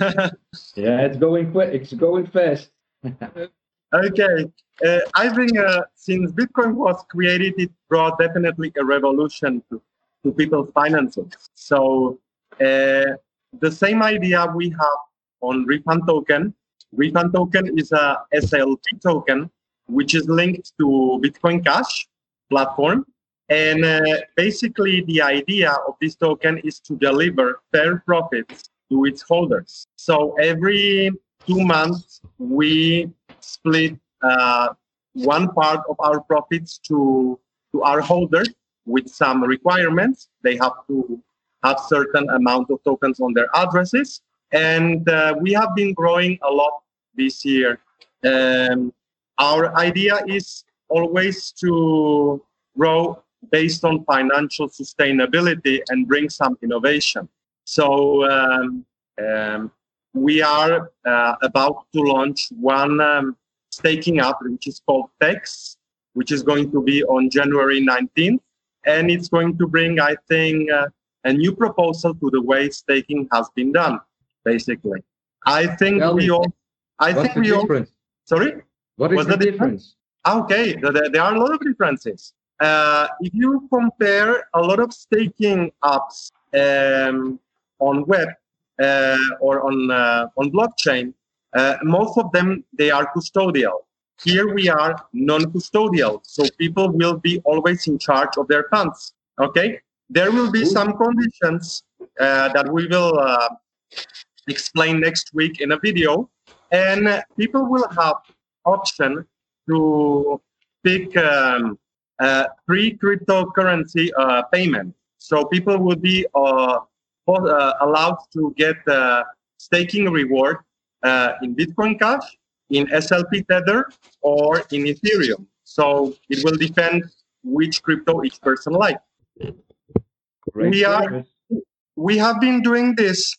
yeah, it's going quick. It's going fast. okay, uh, I think uh, since Bitcoin was created, it brought definitely a revolution to, to people's finances. So uh, the same idea we have on refund token. Refund token is a SLP token, which is linked to Bitcoin Cash platform. And uh, basically, the idea of this token is to deliver fair profits to its holders. So every two months, we split uh, one part of our profits to, to our holders with some requirements. They have to have certain amount of tokens on their addresses. And uh, we have been growing a lot this year. Um, our idea is always to grow based on financial sustainability and bring some innovation. So um, um, we are uh, about to launch one um, staking app, which is called Tex, which is going to be on January 19th. And it's going to bring, I think, uh, a new proposal to the way staking has been done, basically. I think Tell we me, all. I What's think the we all. difference? Sorry. What is What's the the difference? difference? Okay, th- th- there are a lot of differences. Uh, if you compare a lot of staking apps um, on web uh, or on uh, on blockchain, uh, most of them they are custodial. Here we are non-custodial, so people will be always in charge of their funds. Okay, there will be some conditions uh, that we will uh, explain next week in a video, and people will have option to pick um, uh, pre-cryptocurrency uh, payment. So people will be uh, allowed to get uh, staking reward uh, in Bitcoin Cash, in SLP Tether, or in Ethereum. So it will depend which crypto each person like. Great We are- We have been doing this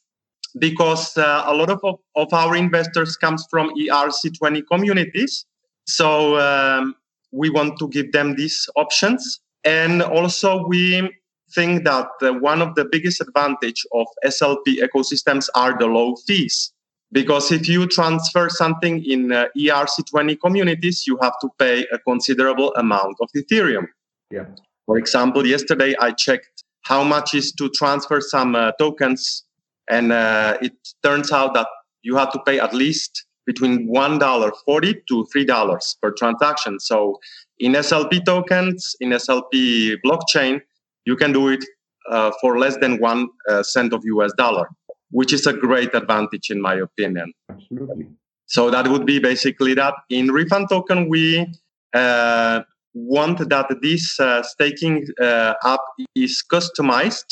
because uh, a lot of, of, of our investors comes from ERC20 communities. So um, we want to give them these options. And also we think that one of the biggest advantage of SLP ecosystems are the low fees. Because if you transfer something in uh, ERC20 communities, you have to pay a considerable amount of Ethereum. Yeah. For example, yesterday I checked how much is to transfer some uh, tokens, and uh, it turns out that you have to pay at least between one dollar forty to three dollars per transaction. So in SLP tokens, in SLP blockchain, you can do it uh, for less than one uh, cent of US dollar, which is a great advantage in my opinion. Absolutely. So that would be basically that. In refund token, we uh, want that this uh, staking uh, app is customized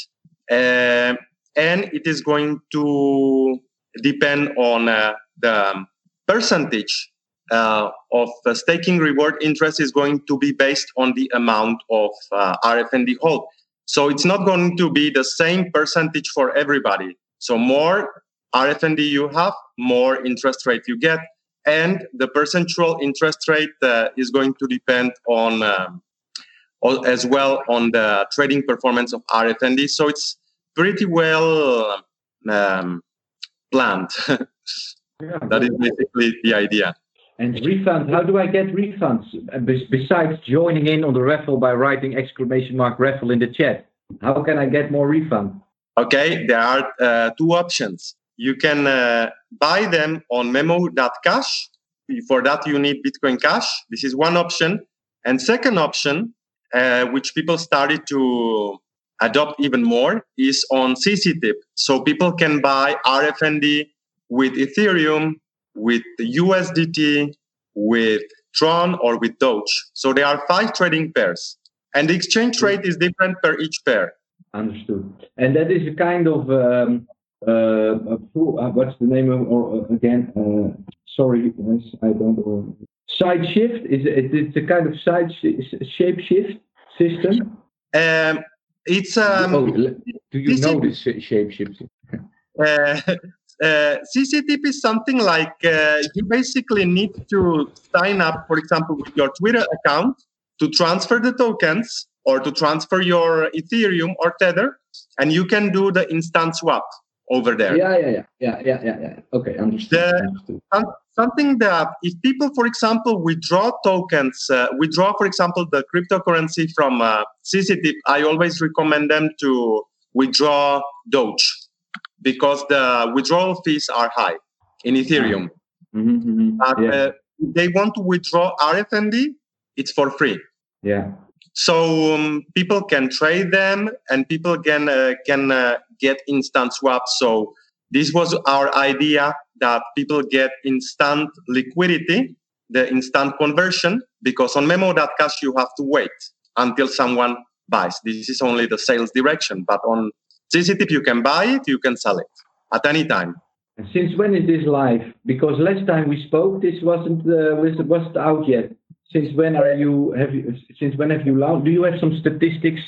uh, and it is going to depend on uh, the percentage uh, of the staking reward interest is going to be based on the amount of uh, RFND hold. So it's not going to be the same percentage for everybody. So more RFND you have, more interest rate you get and the percentual interest rate uh, is going to depend on um, as well on the trading performance of RFND. So it's pretty well um, planned. Yeah, that is basically the idea. And refund, how do I get refunds? Uh, Besides joining in on the raffle by writing exclamation mark raffle in the chat, how can I get more refund? Okay, there are uh, two options. You can uh, buy them on memo.cash. For that, you need Bitcoin Cash. This is one option. And second option, uh, which people started to adopt even more, is on CCTip. So people can buy RFND with Ethereum, with the USDT, with Tron, or with Doge. So there are five trading pairs. And the exchange rate is different per each pair. Understood. And that is a kind of um, uh, uh, what's the name of, or uh, again, uh, sorry, I don't know. Side shift? Is it, it's a kind of side sh- shape shift system? Um, it's um, oh, do you know is- this shape shifting? uh, uh, CCTip is something like uh, you basically need to sign up, for example, with your Twitter account to transfer the tokens or to transfer your Ethereum or Tether, and you can do the instant swap. over there. Yeah, yeah, yeah, yeah, yeah, yeah. yeah. Okay, understood. The- understood. some- something that if people for example withdraw tokens uh, withdraw for example the cryptocurrency from uh, cctip i always recommend them to withdraw doge because the withdrawal fees are high in ethereum. Mhm, mhm. but yeah, uh, they want to withdraw rfnd it's for free. Yeah. so um, people can trade them and people can uh, can uh, get instant swaps so this was our idea that people get instant liquidity the instant conversion because on memo.cash you have to wait until someone buys. This is only the sales direction but on cctip you can buy it you can sell it at any time And since when is this live? Because last time we spoke, this wasn't uh, was wasn't out yet. Since when are you have you since when have you launched? Do you have some statistics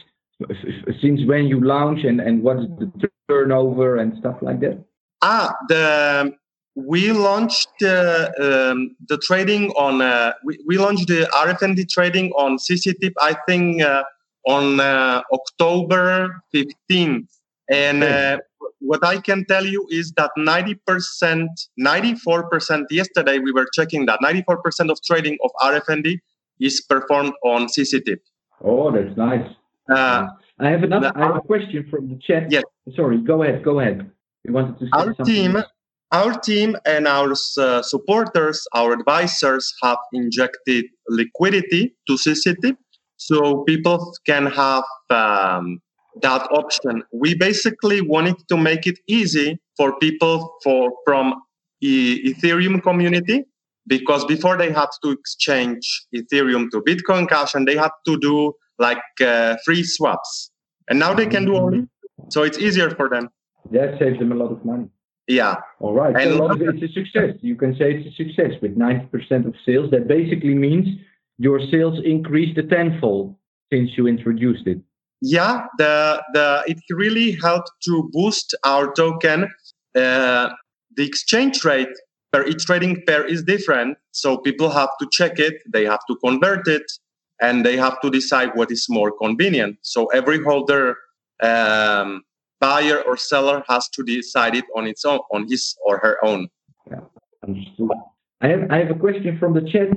since when you launch and and what is the turnover and stuff like that? Ah, the we launched uh, um, the trading on uh, we, we launched the RFND trading on CCTip. I think uh, on uh, October fifteenth, and uh, what I can tell you is that ninety percent, ninety four percent. Yesterday we were checking that ninety four percent of trading of RFND is performed on CCTip. Oh, that's nice. Uh, I have another. the- I have a question from the chat. Yes. Sorry. Go ahead. Go ahead. You wanted to say our something? team our team and our uh, supporters our advisors have injected liquidity to cctip so people can have um, that option we basically wanted to make it easy for people for from e- ethereum community because before they had to exchange ethereum to bitcoin cash and they had to do like uh, free swaps and now they can do only so it's easier for them That saves them a lot of money. yeah All right. And so another- it's a success. You can say it's a success with 90% of sales. That basically means your sales increased a tenfold since you introduced it. Yeah the the it really helped to boost our token uh, the exchange rate per each trading pair is different so people have to check it they have to convert it and they have to decide what is more convenient so every holder um, buyer or seller has to decide it on its own on his or her own Understood. I have, I have a question from the chat.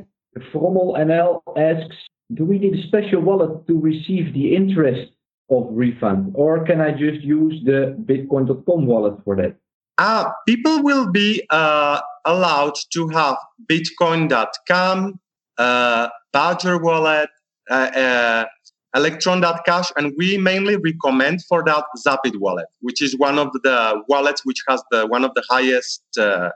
Frommel NL asks, do we need a special wallet to receive the interest of refund? Or can I just use the bitcoin.com wallet for that? Ah, people will be uh, allowed to have Bitcoin.com, uh, Badger Wallet, uh, uh, Electron.cash, and we mainly recommend for that Zapit Wallet, which is one of the wallets which has the one of the highest uh,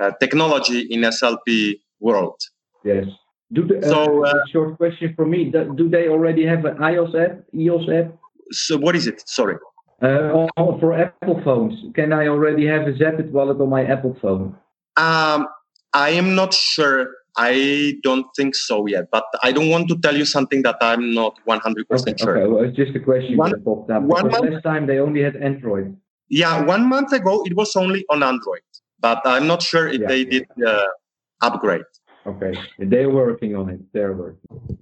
uh, technology in SLP world. Yes. Do the, uh, So, uh, a short question for me. Do, they already have an iOS app, EOS app? So what is it? Sorry. Uh, for Apple phones, can I already have a Zapit wallet on my Apple phone? Um, I am not sure. I don't think so yet, but I don't want to tell you something that I'm not 100% Okay, sure. okay. Well, it's just a question One- that popped up. one month- last time they only had Android. Yeah, one month ago it was only on Android, but I'm not sure if Yeah, they yeah. did uh, upgrade. Okay, they're working on it. They're working.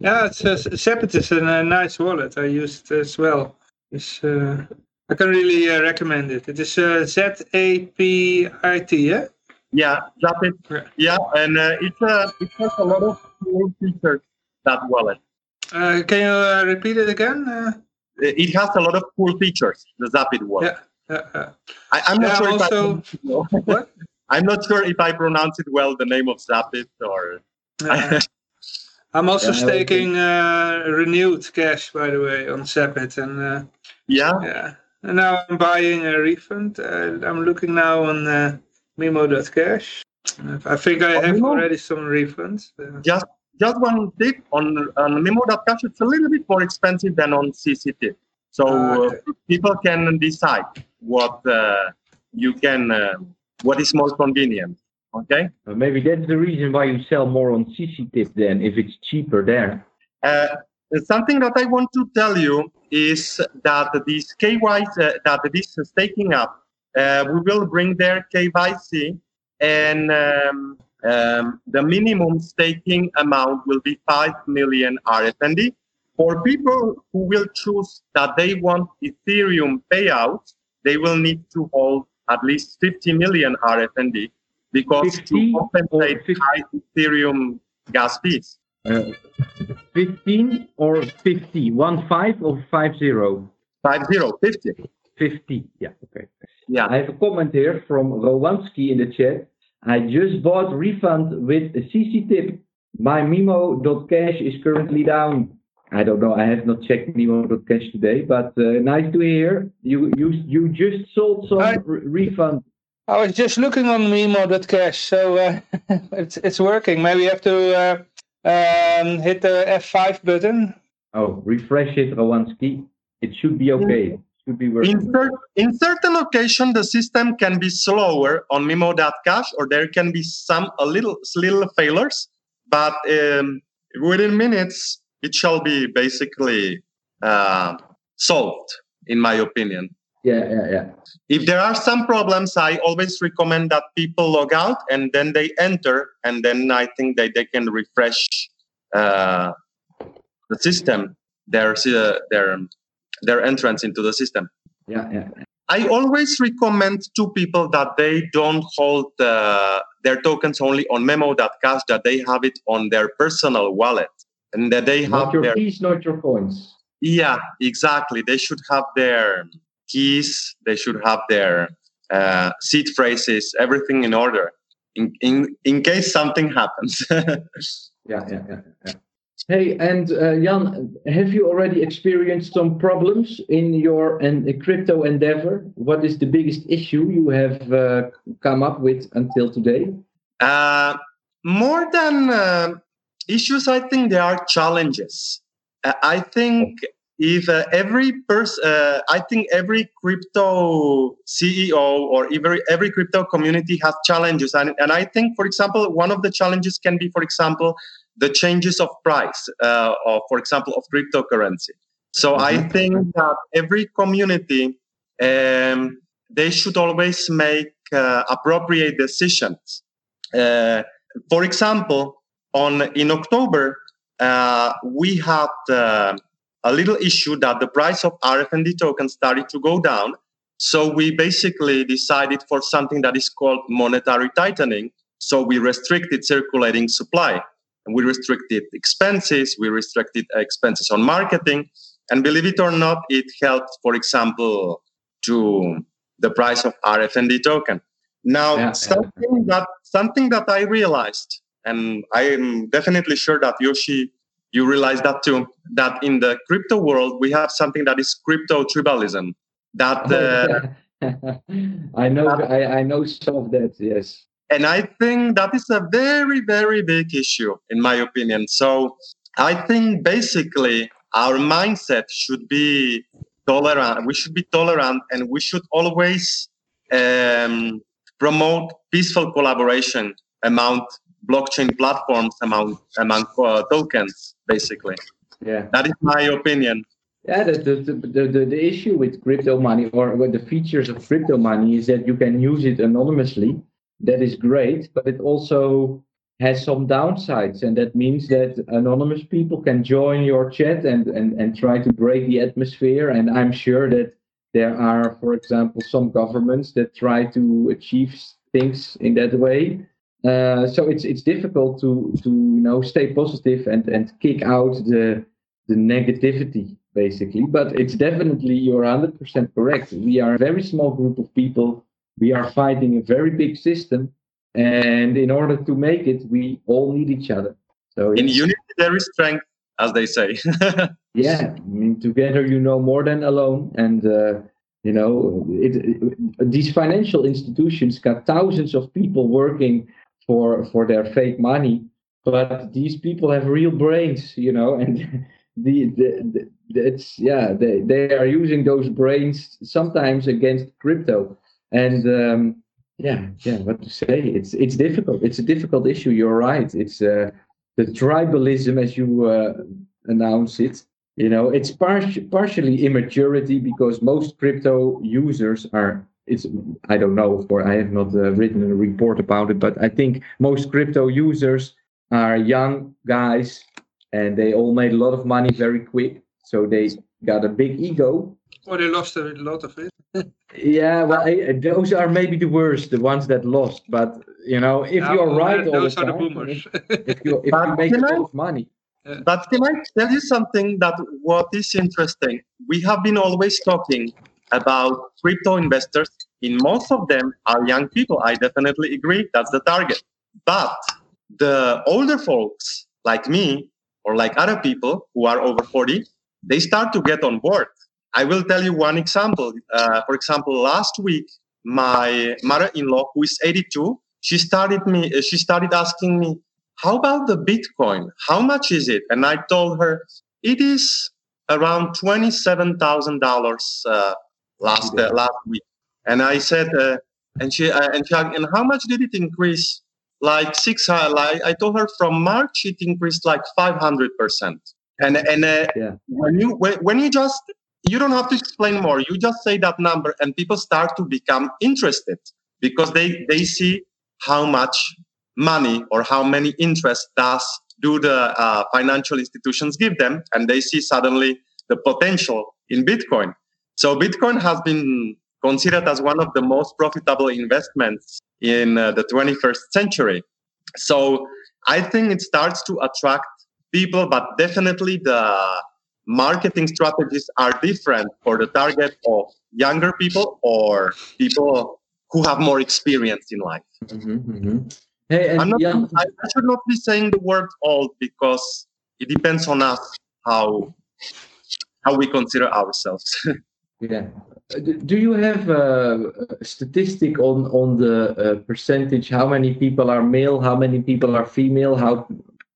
Yeah, it's uh, Zapit is a nice wallet. I used it as well. It's, uh, I can really uh, recommend it. It is uh, Z-A-P-I-T, yeah? Yeah, that's it. Yeah. Yeah, and uh, it uh, it has a lot of cool features. That wallet. Uh, can you uh, repeat it again? Uh, It has a lot of cool features. The Zapit wallet. yeah. uh, uh, I, I'm not Yeah, sure. also- if I, what? I'm not sure if I pronounce it well. The name of Zapit or Uh, I'm also Yeah, I will staking uh, renewed cash, by the way, on Zapit, and uh, yeah. yeah. And now I'm buying a refund. Uh, I'm looking now on uh, Mimo.cash. I think I have Mimo? already some refunds. Just just one tip on on Memo.cash. It's a little bit more expensive than on CCT. So Ah, uh, okay. people can decide what uh, you can uh, what is more convenient. Okay. Uh, maybe that's the reason why you sell more on CC Tip then, if it's cheaper there. Uh, something that I want to tell you is that this KYC, uh, that this staking up, uh, we will bring their KYC and um, um, the minimum staking amount will be 5 million RFND. For people who will choose that they want Ethereum payout, they will need to hold at least 50 million RFND because 50 to compensate 50? high Ethereum gas fees. Uh, 15 or 50? One five or five zero? Five zero, 50. 50. Yeah, okay. Yeah. I have a comment here from Rowanski in the chat. I just bought refund with a CC tip. My Mimo.cash is currently down. I don't know. I have not checked Mimo.cash today, but uh, nice to hear. You you you just sold some I- re- refund. I was just looking on Mimo.cash, so uh, it's it's working. Maybe you have to uh, um, hit the F5 button. Oh, refresh it, Rowanski. It should be okay. Should be working. In, cer- in certain location, the system can be slower on Mimo.cash, or there can be some a little little failures, but um, within minutes it shall be basically uh, solved, in my opinion. Yeah, yeah, yeah. If there are some problems, I always recommend that people log out and then they enter, and then I think that they can refresh uh, the system, their uh, their their entrance into the system. Yeah, yeah. I always recommend to people that they don't hold uh, their tokens only on memo.cash, that they have it on their personal wallet, and that they have your their keys, not your coins. yeah, exactly. They should have their keys. They should have their uh, seed phrases, everything in order, in in in case something happens. Yeah, yeah, yeah. yeah. Hey, and uh, Jan, have you already experienced some problems in your and crypto endeavor? What is the biggest issue you have uh, come up with until today? uh, more than uh, issues, I think there are challenges. Uh, I think if uh, every person, uh, I think every crypto CEO or every every crypto community has challenges, and and I think, for example, one of the challenges can be, for example, the changes of price, uh, of for example, of cryptocurrency. So I Mhm. think that every community um, they should always make uh, appropriate decisions. Uh, for example, on in October, uh, we had uh, a little issue that the price of RFND tokens started to go down. So we basically decided for something that is called monetary tightening. So we restricted circulating supply, and we restricted expenses. We restricted expenses on marketing, and believe it or not, it helped, for example, to the price of RFND token. Now, Yeah, yeah. something that something that I realized, and I am definitely sure that Yoshi, you realize that too, that in the crypto world we have something that is crypto tribalism. That uh, I know, I, I know some of that. Yes. and I think that is a very, very big issue, in my opinion. So I think basically our mindset should be tolerant. We should be tolerant, and we should always um, promote peaceful collaboration among blockchain platforms, among among uh, tokens. Basically, Yeah. that is my opinion. Yeah, the, the, the, the, the issue with crypto money or with the features of crypto money is that you can use it anonymously. That is great, but it also has some downsides. And that means that anonymous people can join your chat and, and, and try to break the atmosphere. And I'm sure that there are, for example, some governments that try to achieve things in that way. Uh, so it's it's difficult to to you know stay positive and and kick out the the negativity basically. But it's definitely you're 100% correct. We are a very small group of people. We are fighting a very big system, and in order to make it, we all need each other. So In unity there is strength, as they say. yeah, I mean, together you know more than alone, and uh, you know it, it- these financial institutions got thousands of people working for for their fake money, but these people have real brains, you know, and the, the, the it's yeah they, they are using those brains sometimes against crypto, and um, yeah yeah what to say it's it's difficult it's a difficult issue you're right it's uh, the tribalism as you uh, announce it you know it's par- partially immaturity because most crypto users are it's i don't know for i have not uh, written a report about it but i think most crypto users are young guys and they all made a lot of money very quick so they got a big ego Or they lost a lot of it. yeah, well, I, those are maybe the worst, the ones that lost. But you know, if Yeah, you're well, right, all those the are the time, boomers. If you if you make a a I- lot of money, But can I tell you something that what is interesting? We have been always talking about crypto investors. In most of them are young people. I definitely agree. That's the target. But the older folks like me or like other people who are over 40, they start to get on board. I will tell you one example. Uh, for example, last week, my mother-in-law, who is 82, she started me. She started asking me, how about the Bitcoin? How much is it? And I told her it is around twenty-seven thousand uh, dollars last uh, last week. And I said, uh, and she uh, and she and how much did it increase? Like six. Uh, like I told her from March it increased like five hundred percent. And and uh, Yeah. when you when, when you just you don't have to explain more. You just say that number, and people start to become interested because they they see how much money or how many interest does do the uh, financial institutions give them and they see suddenly the potential in bitcoin so bitcoin has been considered as one of the most profitable investments in uh, the 21st century so i think it starts to attract people but definitely the marketing strategies are different for the target of younger people or people who have more experience in life Mhm, mhm. Hey, and not, Jan, I, I should not be saying the word old because it depends on us how how we consider ourselves. Yeah. Uh, do- you have uh, a statistic on on the uh, percentage? How many people are male? How many people are female? How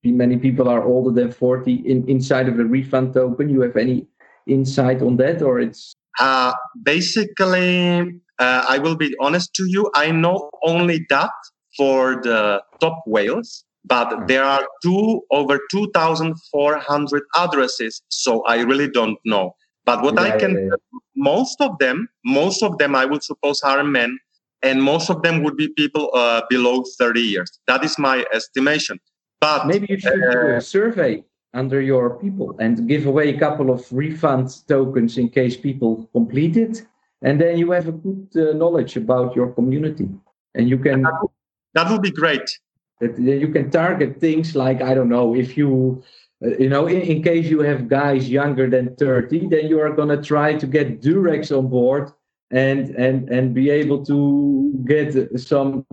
many people are older than forty in, inside of the refund token? You have any insight on that, or it's uh, basically, uh, I will be honest to you. I know only that for the top whales, but Hmm. there are two over two thousand four hundred addresses, so I really don't know. But what I can yeah, yeah. Most of them, most of them, I would suppose are men, and most of them would be people uh, below 30 years. That is my estimation. But maybe you should do Uh, a survey under your people and give away a couple of refund tokens in case people complete it, and then you have a good uh, knowledge about your community, and you can that would be great. that you can target things like i don't know if you uh, you know in, in case you have guys younger than 30 then you are going to try to get durex on board and and and be able to get some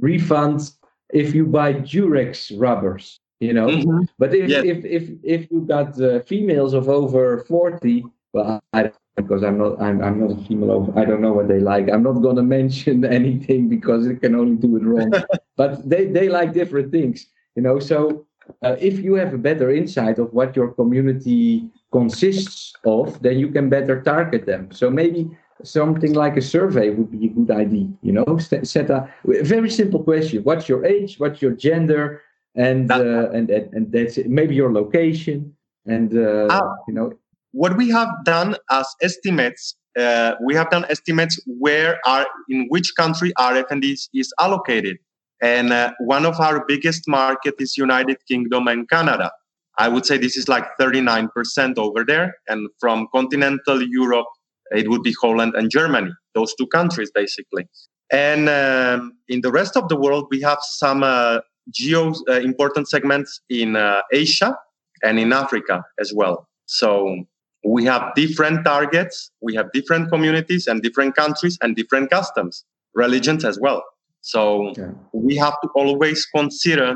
refunds if you buy durex rubbers you know Mhm. but if Yes. if if if you got uh, females of over 40 well i because i'm not I'm, I'm not a female over i don't know what they like i'm not going to mention anything because it can only do it wrong but they they like different things you know so uh, if you have a better insight of what your community consists of then you can better target them. So maybe something like a survey would be a good idea you know? Set, a very simple question. What's your age? What's your gender? And uh, and, and and that's it. maybe your location and uh, Ah. you know? What we have done as estimates, uh, we have done estimates where are in which country RFND is allocated, and uh, one of our biggest market is United Kingdom and Canada. I would say this is like 39% over there, and from continental Europe, it would be Holland and Germany. Those two countries, basically. And um, in the rest of the world, we have some uh, geo uh, important segments in uh, Asia and in Africa as well. So we have different targets, we have different communities and different countries and different customs, religions as well. So Yeah. we have to always consider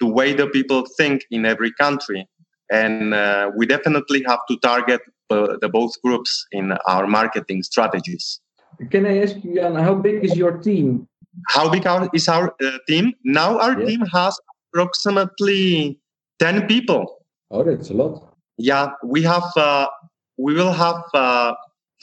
the way the people think in every country. And uh, we definitely have to target uh, the both groups in our marketing strategies. can i ask you Jan, how big is your team How big our, is our uh, team? Now our Yeah. team has approximately 10 people. oh that's a lot Yeah, we have. Uh, we will have uh,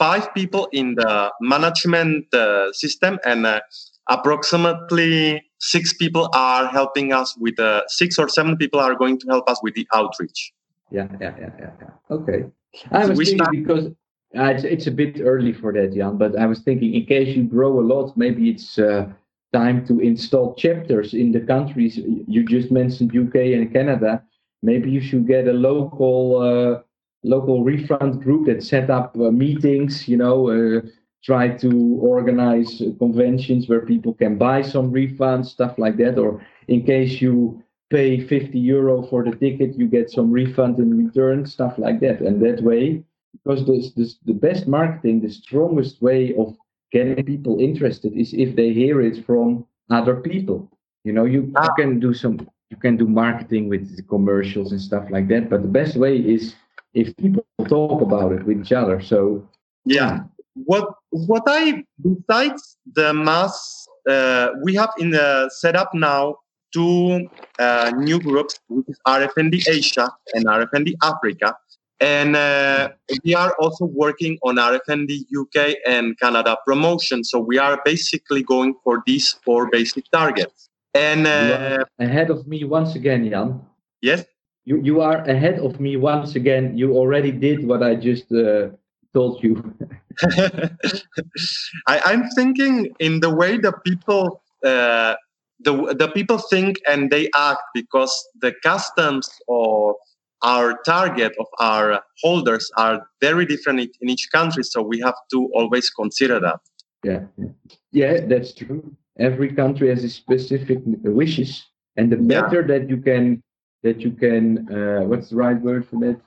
five people in the management uh, system, and uh, approximately six people are helping us with. Uh, six or seven people are going to help us with the outreach. Yeah, yeah, yeah, yeah, yeah. Okay. I was we thinking start- because uh, it's, it's a bit early for that, Jan, but I was thinking in case you grow a lot, maybe it's uh, time to install chapters in the countries. You just mentioned UK and Canada. Maybe you should get a local uh, local refund group that set up uh, meetings, you know, uh, try to organize conventions where people can buy some refunds, stuff like that. Or in case you pay 50 euro for the ticket, you get some refund in return, stuff like that. And that way, because this, this, the best marketing, the strongest way of getting people interested is if they hear it from other people. You know, you, you can do some, you can do marketing with commercials and stuff like that. But the best way is if people talk about it with each other. So yeah, what what I besides the mass, uh, we have in the setup now two uh, new groups, which is RFND Asia and RFND Africa. And uh, we are also working on RFND UK and Canada promotion. So we are basically going for these four basic targets. And uh, ahead of me once again, Jan. Yes. You you are ahead of me once again. You already did what I just uh, told you. I, I'm thinking in the way the people uh, the the people think and they act because the customs of our target of our holders are very different in each country so we have to always consider that yeah yeah that's true every country has a specific wishes and the better yeah. that you can that you can uh, what's the right word for that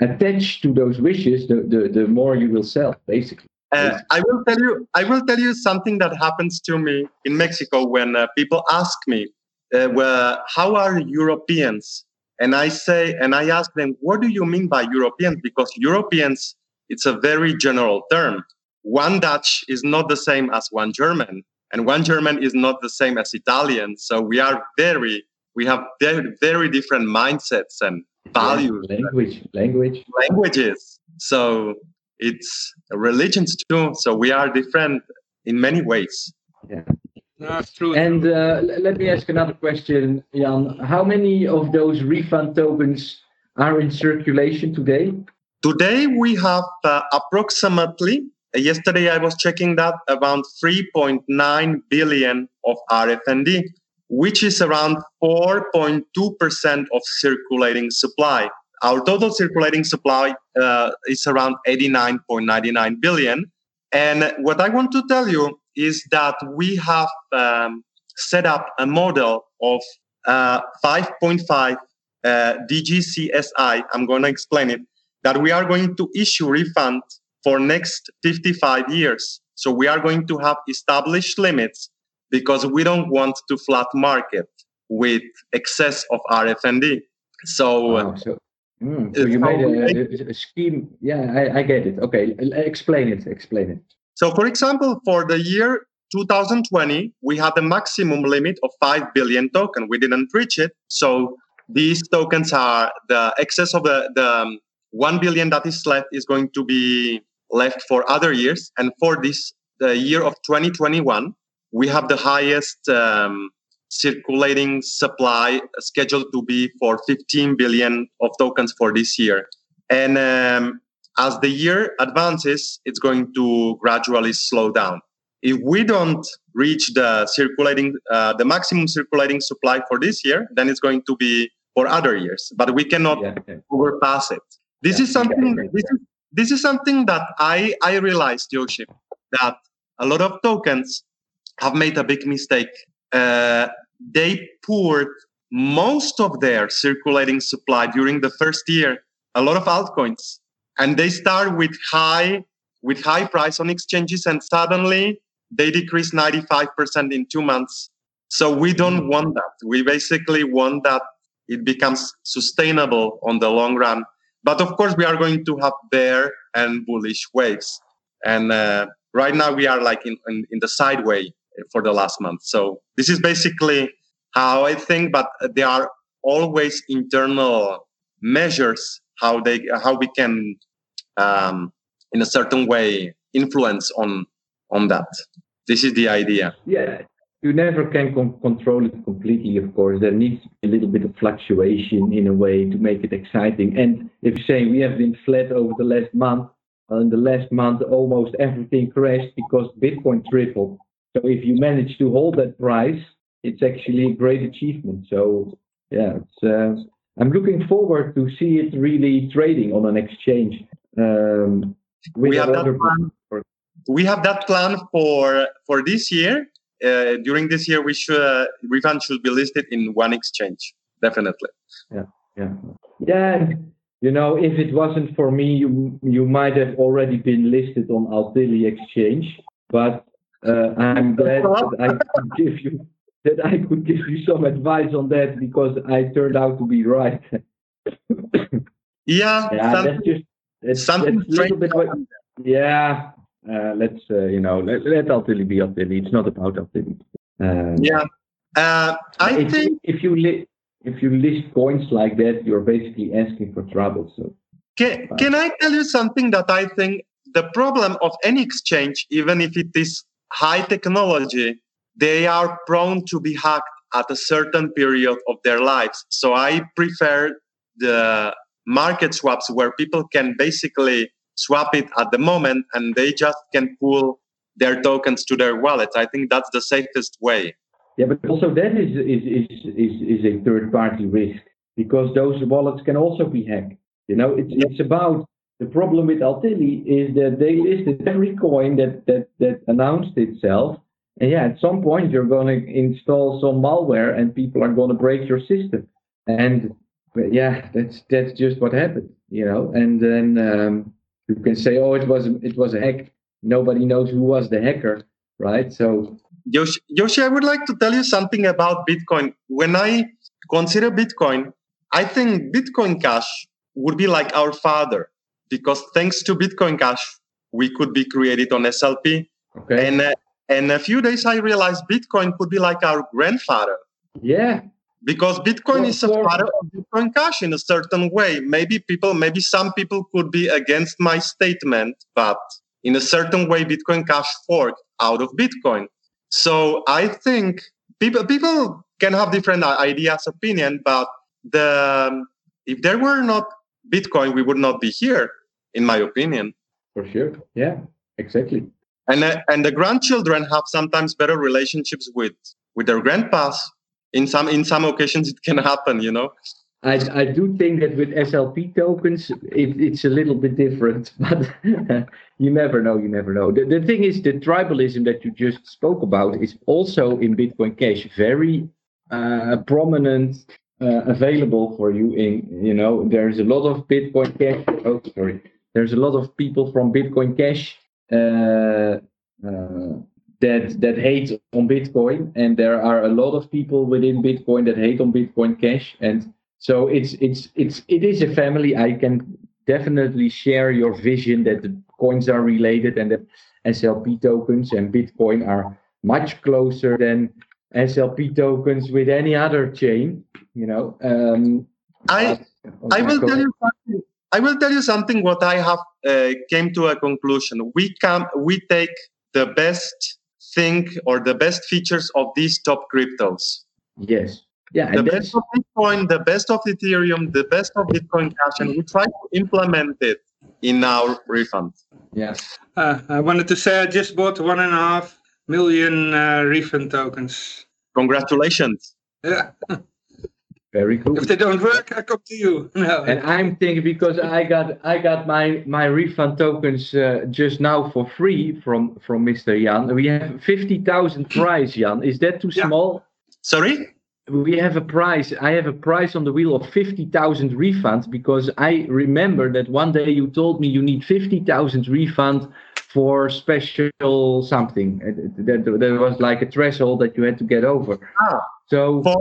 attach to those wishes the, the the more you will sell basically uh, I will tell you. I will tell you something that happens to me in Mexico when uh, people ask me, uh, well, "How are Europeans?" And I say, and I ask them, "What do you mean by Europeans?" Because Europeans, it's a very general term. One Dutch is not the same as one German, and one German is not the same as Italian. So we are very, we have very, very different mindsets and values. Yeah, language, language, languages. So it's religions too. So we are different in many ways. Yeah. That's true. And uh, let me ask another question, Jan. How many of those refund tokens are in circulation today? Today we have uh, approximately, uh, yesterday I was checking that, around 3.9 billion of RFND, which is around 4.2% of circulating supply. Our total circulating supply uh, is around 89.99 billion. And what I want to tell you is that we have um, set up a model of uh, 5.5 uh, DGCSI. I'm going to explain it. That we are going to issue refund for next 55 years. So we are going to have established limits because we don't want to flat market with excess of RFND. So, wow, so Mm, so you made a, a, scheme. Yeah, I, I get it. Okay, explain it. Explain it. So, for example, for the year 2020, we had a maximum limit of 5 billion token. We didn't reach it. So these tokens are the excess of the, the um, 1 billion that is left is going to be left for other years. And for this, the year of 2021, we have the highest um, circulating supply scheduled to be for 15 billion of tokens for this year. And um, as the year advances, it's going to gradually slow down. If we don't reach the circulating, uh, the maximum circulating supply for this year, then it's going to be for other years. But we cannot yeah, yeah. overpass it. This yeah, is something. This is this is something that I I realized, Yoshi, that a lot of tokens have made a big mistake. Uh, they poured most of their circulating supply during the first year, a lot of altcoins, and they start with high with high price on exchanges, and suddenly they decrease 95% in two months. So we don't want that. We basically want that it becomes sustainable on the long run. But of course, we are going to have bear and bullish waves. And uh, right now, we are like in, in, in the sideway for the last month. So this is basically how I think, but there are always internal measures how they how we can um, in a certain way influence on on that. This is the idea. Yeah, you never can con- control it completely. Of course, there needs to be a little bit of fluctuation in a way to make it exciting. And if you say we have been flat over the last month, uh, in the last month almost everything crashed because Bitcoin tripled. So if you manage to hold that price, it's actually a great achievement. So yeah, uh, I'm looking forward to see it really trading on an exchange. Um, we have that plan. we have that plan for for this year. Uh, during this year, we should uh, refund should be listed in one exchange. Definitely. Yeah, yeah, yeah. You know, if it wasn't for me, you you might have already been listed on Altilly Exchange. But uh, I'm glad that I could give you that I could give you some advice on that because I turned out to be right. yeah, yeah, that's just that's, something that's a little bit. What, yeah, uh, let's uh, you know let, let Altilly be Altilly. It's not about Altilly. Uh, yeah, uh, I if, think if you li- if you list points like that, you're basically asking for trouble. So can can I tell you something that I think the problem of any exchange, even if it is high technology, they are prone to be hacked at a certain period of their lives. So I prefer the market swaps where people can basically swap it at the moment and they just can pull their tokens to their wallets. I think that's the safest way. Yeah, but also that is is is is, is a third party risk because those wallets can also be hacked. You know, it's it's about the problem with Altilly is that they listed every coin that that that announced itself. And yeah, at some point you're going to install some malware and people are going to break your system. And yeah, that's that's just what happened, you know. And then um, you can say, oh, it was it was a hack. Nobody knows who was the hacker, right? So, Yoshi, Yoshi, I would like to tell you something about Bitcoin. When I consider Bitcoin, I think Bitcoin Cash would be like our father because thanks to Bitcoin Cash, we could be created on SLP. Okay. And uh, and a few days I realized Bitcoin could be like our grandfather. Yeah. Because Bitcoin well, is a father of Bitcoin Cash in a certain way. Maybe people, maybe some people could be against my statement, but in a certain way, Bitcoin Cash forked out of Bitcoin. So I think people people can have different ideas, opinion, but the if there were not Bitcoin, we would not be here, in my opinion. For sure. Yeah, exactly. And uh, and the grandchildren have sometimes better relationships with with their grandpas. In some in some occasions, it can happen. You know. I, I do think that with SLP tokens, it, it's a little bit different, but you never know. You never know. The, the thing is, the tribalism that you just spoke about is also in Bitcoin Cash very uh, prominent uh, available for you in you know there's a lot of bitcoin cash oh sorry there's a lot of people from bitcoin cash uh, uh, that that hate on bitcoin and there are a lot of people within bitcoin that hate on bitcoin cash and so it's it's it's it is a family i can definitely share your vision that the coins are related and that slp tokens and bitcoin are much closer than SLP tokens with any other chain, you know. Um, I I will tell you something. I will tell you something. What I have uh, came to a conclusion. We come. We take the best thing or the best features of these top cryptos. Yes. Yeah. The best of Bitcoin, the best of Ethereum, the best of Bitcoin Cash, and we try to implement it in our refund. Yes. Uh, I wanted to say I just bought one and a half million uh, refund tokens. Congratulations. Yeah. Very cool. If they don't work, I come to you. No. And I'm thinking because I got I got my my refund tokens uh, just now for free from from Mr. Jan. We have fifty thousand prize, Jan. Is that too yeah. small? Sorry. We have a price. I have a price on the wheel of fifty thousand refunds because I remember that one day you told me you need fifty thousand refund for special something. That there was like a threshold that you had to get over. Ah, so for,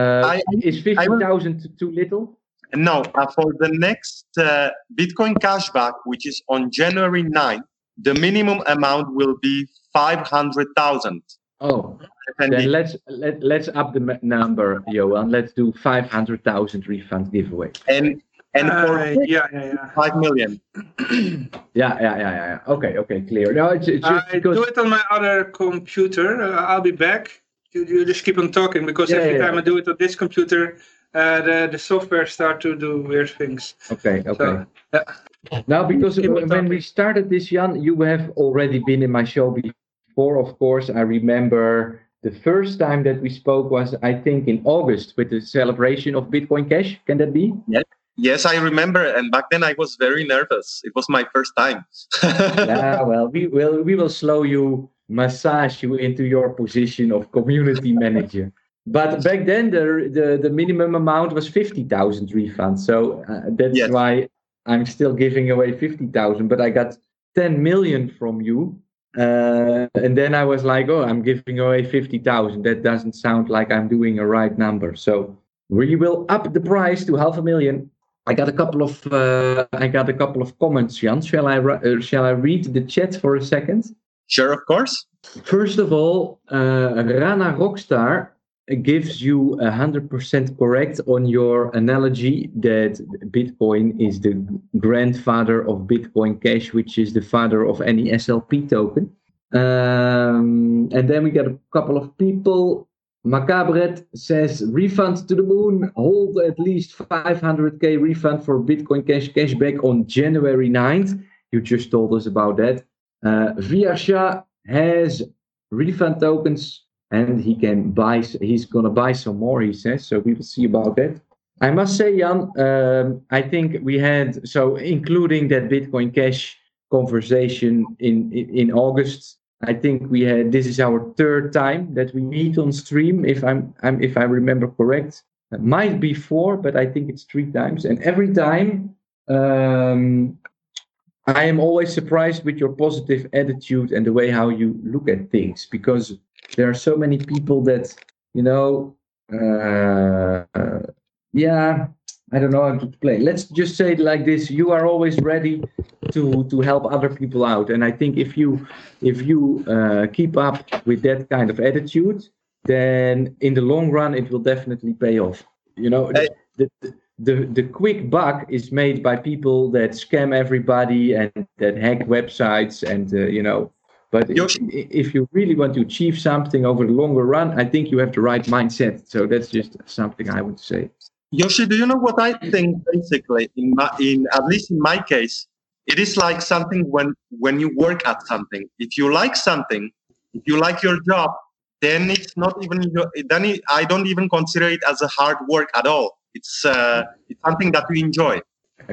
I, is fifty thousand too little? No, uh, for the next uh, Bitcoin cashback, which is on January 9th, the minimum amount will be five hundred thousand. Oh, then let's let let's up the number, Johan. Let's do five hundred thousand refund giveaway. And and uh, for yeah, yeah, yeah. five million. yeah, yeah, yeah, yeah. Okay, okay, clear. No, it's, it's just I because... do it on my other computer. Uh, I'll be back. You, you just keep on talking because yeah, every yeah, time yeah. I do it on this computer, uh, the the software start to do weird things. Okay, okay. So, now, because when we started this, Jan, you have already been in my show before. Of course, I remember the first time that we spoke was, I think, in August with the celebration of Bitcoin Cash. Can that be? Yes. Yes, I remember, and back then I was very nervous. It was my first time. yeah, well, we will we will slow you, massage you into your position of community manager. But back then, the the, the minimum amount was fifty thousand refunds. So uh, that's yes. why I'm still giving away fifty thousand. But I got ten million from you, uh, and then I was like, oh, I'm giving away fifty thousand. That doesn't sound like I'm doing a right number. So we will up the price to half a million. I got a couple of uh, I got a couple of comments, Jan. Shall I uh, shall I read the chat for a second? Sure, of course. First of all, uh, Rana Rockstar gives you 100% correct on your analogy that Bitcoin is the grandfather of Bitcoin Cash, which is the father of any SLP token. Um, and then we get a couple of people. Macabret says refund to the moon, hold at least 500k refund for Bitcoin Cash cashback on January 9th. You just told us about that. Uh, Viasha has refund tokens and he can buy he's going to buy some more he says so we will see about that. I must say jan um, i think we had so including that bitcoin cash conversation in, in, in august i think we had this is our third time that we meet on stream if i'm, I'm if i remember correct. It might be four but i think it's three times and every time um, I am always surprised with your positive attitude and the way how you look at things because there are so many people that you know uh, uh, yeah i don't know how to play let's just say it like this. You are always ready to to help other people out. And i think if you if you uh, keep up with that kind of attitude then in the long run it will definitely pay off. You know the, the, the, the quick buck is made by people that scam everybody and that hack websites and uh, you know but if, if you really want to achieve something over the longer run, I think you have the right mindset. So that's just something I would say. Yoshi, do you know what I think? Basically, in my, in at least in my case, it is like something when when you work at something. If you like something, if you like your job, then it's not even then it, I don't even consider it as a hard work at all. It's uh, it's something that we enjoy.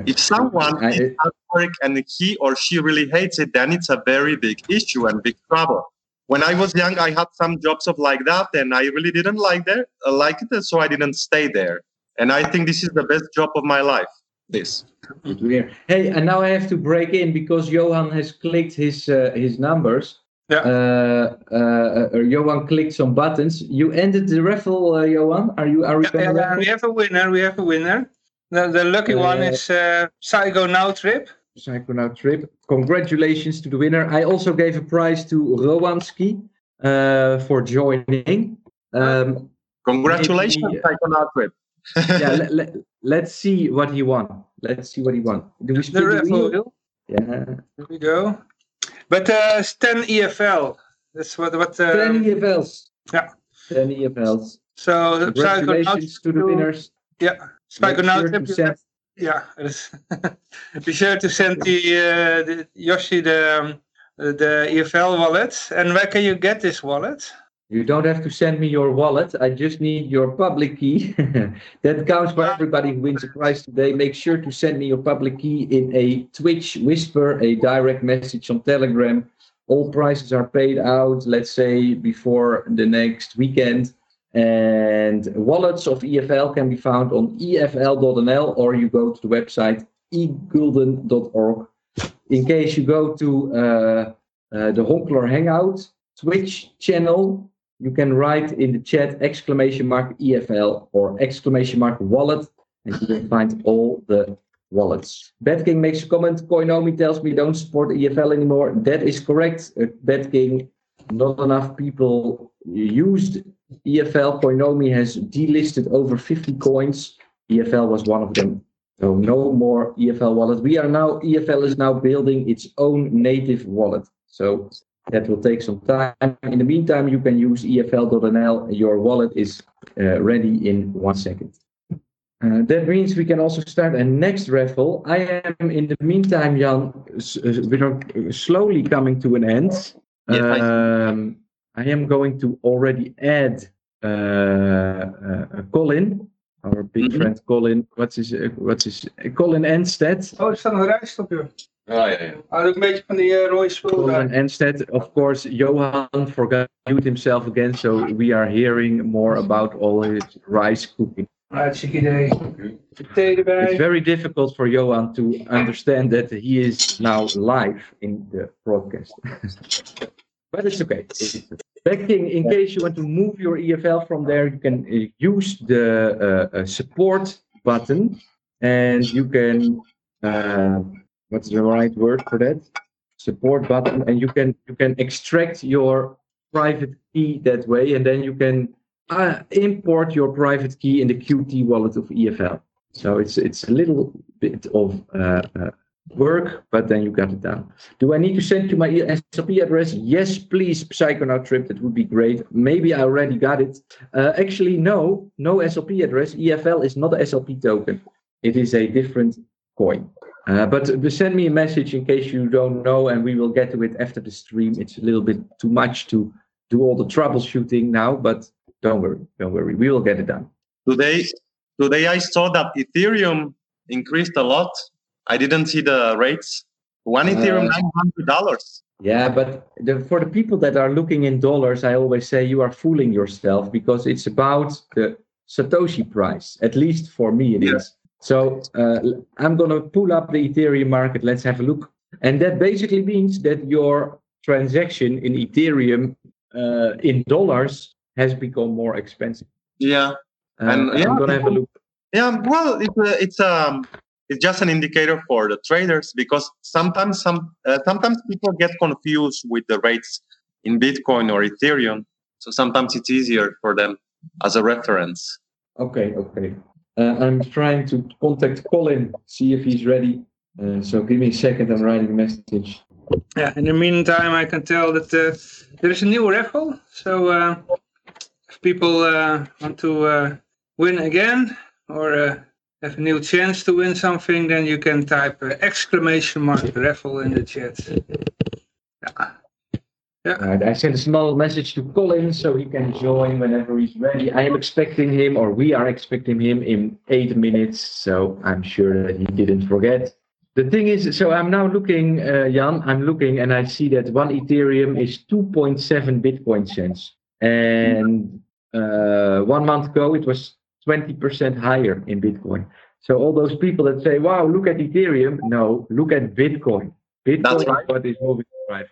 If someone is at work and he or she really hates it, then it's a very big issue and big trouble. When I was young, I had some jobs of like that, and I really didn't like there, uh, like it, so I didn't stay there. And I think this is the best job of my life. This. Hey, and now I have to break in because Johan has clicked his uh, his numbers. Yeah. Uh, uh, uh Johan clicked some buttons. You ended the raffle, uh, Johan. Are you? Are we? Yeah, yeah, we have a winner. We have a winner. The, the lucky one is uh, Psychonaut Trip. Psychonaut Trip. Congratulations to the winner. I also gave a prize to Rowanski uh, for joining. Um, Congratulations, maybe, Psychonaut Trip. yeah, let, let, us see what he won. Let's see what he won. Do we the raffle Yeah. Here we go. But uh, 10 EFL. That's what. what uh, 10 EFLs. Yeah. 10 EFLs. So, Congratulations to the winners. Yeah. Spijkernoot sure Ja, dus be sure to send the, uh, the Yoshi the, um, the EFL wallet. And where can you get this wallet? You don't have to send me your wallet. I just need your public key. that counts for everybody who wins a prize today. Make sure to send me your public key in a Twitch whisper, a direct message on Telegram. All prizes are paid out, let's say, before the next weekend. And wallets of EFL can be found on efl.nl or you go to the website egulden.org. In case you go to uh, uh, the Honkler Hangout Twitch channel, you can write in the chat exclamation mark EFL or exclamation mark wallet, and you will find all the wallets. BetKing makes a comment. Coinomi tells me don't support EFL anymore. That is correct. Uh, BetKing, not enough people used EFL Coinomi has delisted over 50 coins. EFL was one of them. So no more EFL wallet. We are now, EFL is now building its own native wallet. So that will take some time. In the meantime, you can use EFL.nl. Your wallet is uh, ready in one second. Uh, that means we can also start a next raffle. I am, in the meantime, Jan, uh, we're slowly coming to an end. Yes, um, I am going to already add uh, uh, Colin our big Mhm. friend Colin. What's his? Uh, what's his? Uh, Colin Enstedt. Oh, er staat nog een rijstop, joh. Ja, ja, ja. Ah, ook een beetje van die uh, rode spul Colin daar. Enstedt. Of course, Johan forgot to mute himself again, so we are hearing more about all his rice cooking. Hartstikke idee. Thee erbij. It's very difficult for Johan to understand that he is now live in the broadcast. but it's okay. Back in, in case you want to move your EFL from there, you can uh, use the uh, uh, support button and you can, uh, what's the right word for that? Support button, and you can you can extract your private key that way, and then you can uh, import your private key in the Qt wallet of EFL. So it's it's a little bit of uh, uh, work, but then you got it done. Do I need to send you my SLP address? Yes, please, Psychonaut Trip. That would be great. Maybe I already got it. Uh, actually, no, no SLP address. EFL is not a SLP token. It is a different coin. Uh, but send me a message in case you don't know, and we will get to it after the stream. It's a little bit too much to do all the troubleshooting now, but don't worry, don't worry. We will get it done. Today, today I saw that Ethereum increased a lot. I didn't see the rates. One Ethereum, Uh, nine hundred dollars. Yeah, but the, for the people that are looking in dollars, I always say you are fooling yourself because it's about the Satoshi price. At least for me, it is. Yeah. So uh, I'm going to pull up the Ethereum market. Let's have a look. And that basically means that your transaction in Ethereum uh, in dollars has become more expensive. Yeah, Uh, And, yeah, I'm going to have a look. yeah. Well, it's a, it's um it's just an indicator for the traders because sometimes some uh, sometimes people get confused with the rates in Bitcoin or Ethereum. So sometimes it's easier for them as a reference. Okay, okay. Uh, I'm trying to contact Colin, see if he's ready. Uh, so give me a second. I'm writing a message. Yeah, in the meantime, I can tell that uh, there is a new raffle. So uh, if people uh, want to uh, win again or uh, have a new chance to win something, then you can type uh, exclamation mark raffle in the chat. Yeah. Right, I sent a small message to Colin so he can join whenever he's ready. I am expecting him, or we are expecting him in eight minutes. So I'm sure that he didn't forget. The thing is, so I'm now looking, uh, Jan, I'm looking and I see that one Ethereum is 2.7 Bitcoin cents. And uh, one month ago, it was 20% higher in Bitcoin. So all those people that say, wow, look at Ethereum. No, look at Bitcoin. Bitcoin That's is what is moving right.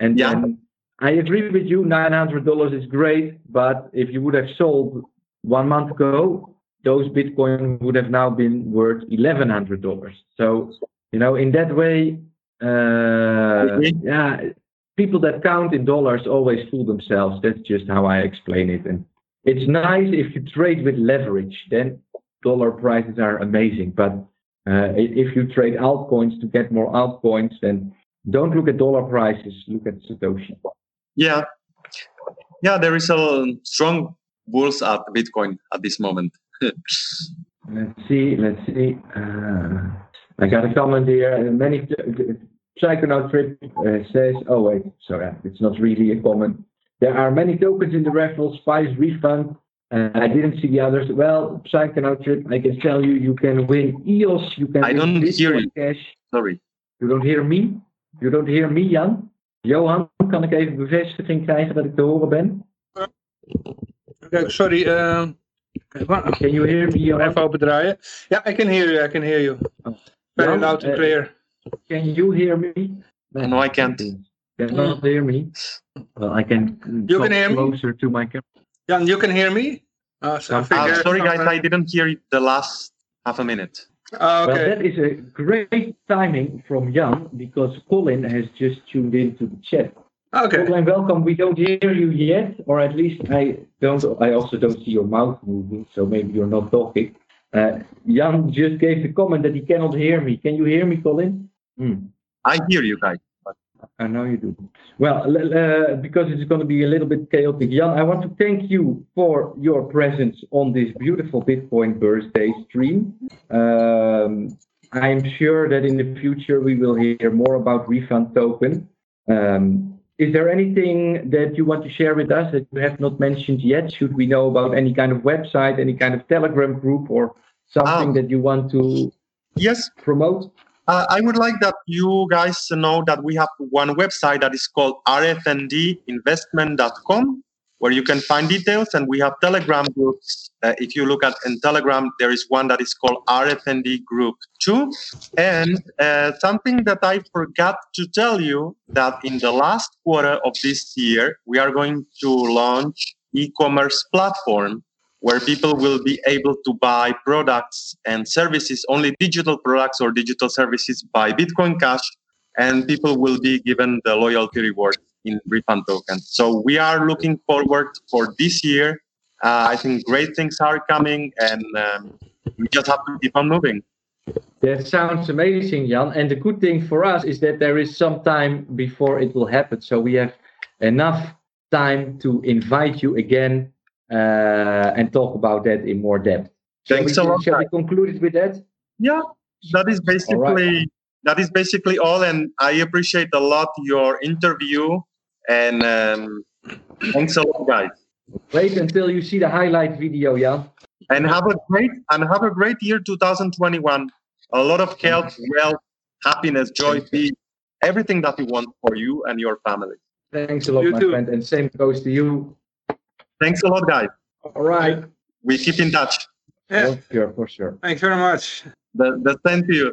And, Yeah. and I agree with you, $900 is great. But if you would have sold one month ago, those Bitcoin would have now been worth $1,100. So, you know, in that way, uh, yeah, people that count in dollars always fool themselves. That's just how I explain it. And it's nice if you trade with leverage, then dollar prices are amazing. But uh, if you trade altcoins to get more altcoins, then don't look at dollar prices, look at Satoshi. Yeah, yeah. There is a strong bulls at Bitcoin at this moment. Let's see, let's see. Uh, I got a comment here. uh, Many Psychonaut Trip uh, says, oh wait, sorry, it's not really a comment. There are many tokens in the raffle, Spice refund. Uh, I didn't see the others. Well, Psychonaut Trip, I can tell you, you can win EOS, you can I win don't hear you. Cash. Sorry. You don't hear me? You don't hear me, Jan? Johan, kan ik even bevestiging krijgen dat ik te horen ben? Okay, sorry. Uh, Can you hear me, Johan? even opendraaien. Yeah, I can hear you. I can hear you. Very Jan, loud and uh, clear. Can you hear me? No, I can't. Cannot hear me. Well, I can. You can hear me? closer to my camera. Jan, you can hear me? Uh, so I Uh, think Uh, there's sorry, guys. uh, I didn't hear the last half a minute. oh, Well, that is a great timing from Jan because Colin has just tuned into the chat. okay. Colin, welcome. We don't hear you yet, or at least I don't. I also don't see your mouth moving, so maybe you're not talking. Uh, Jan just gave the comment that he cannot hear me. Can you hear me, Colin? Hmm. I hear you guys. I know you do. Well, uh, because it's going to be a little bit chaotic, Jan, I want to thank you for your presence on this beautiful Bitcoin birthday stream. Um, I'm sure that in the future we will hear more about refund token. Um, is there anything that you want to share with us that you have not mentioned yet? Should we know about any kind of website, any kind of Telegram group, or something Um, that you want to Yes, promote? Uh, I would like that you guys know that we have one website that is called rfndinvestment.com where you can find details and we have telegram groups. Uh, if you look at in telegram there is one that is called rfnd group 2 and uh, something that i forgot to tell you that in the last quarter of this year we are going to launch e-commerce platform where people will be able to buy products and services, only digital products or digital services by Bitcoin Cash, and people will be given the loyalty reward in refund tokens. So we are looking forward for this year. Uh, I think great things are coming, and um, we just have to keep on moving. That sounds amazing, Jan. And the good thing for us is that there is some time before it will happen. So we have enough time to invite you again and talk about that in more depth. Shall Thanks we, a lot, Shall we conclude it with that? Yeah, that is basically that is basically all, and I appreciate a lot your interview. And um, thanks a lot, guys. Wait until you see the highlight video, yeah. and have a great and have a great year 2021 a lot of health wealth happiness joy peace everything that you want for you and your family Thanks a lot, You my too. friend. And same goes to you. Thanks a lot guys All right. we keep in touch Yeah. For sure, for sure. Thanks very much. the, the same to you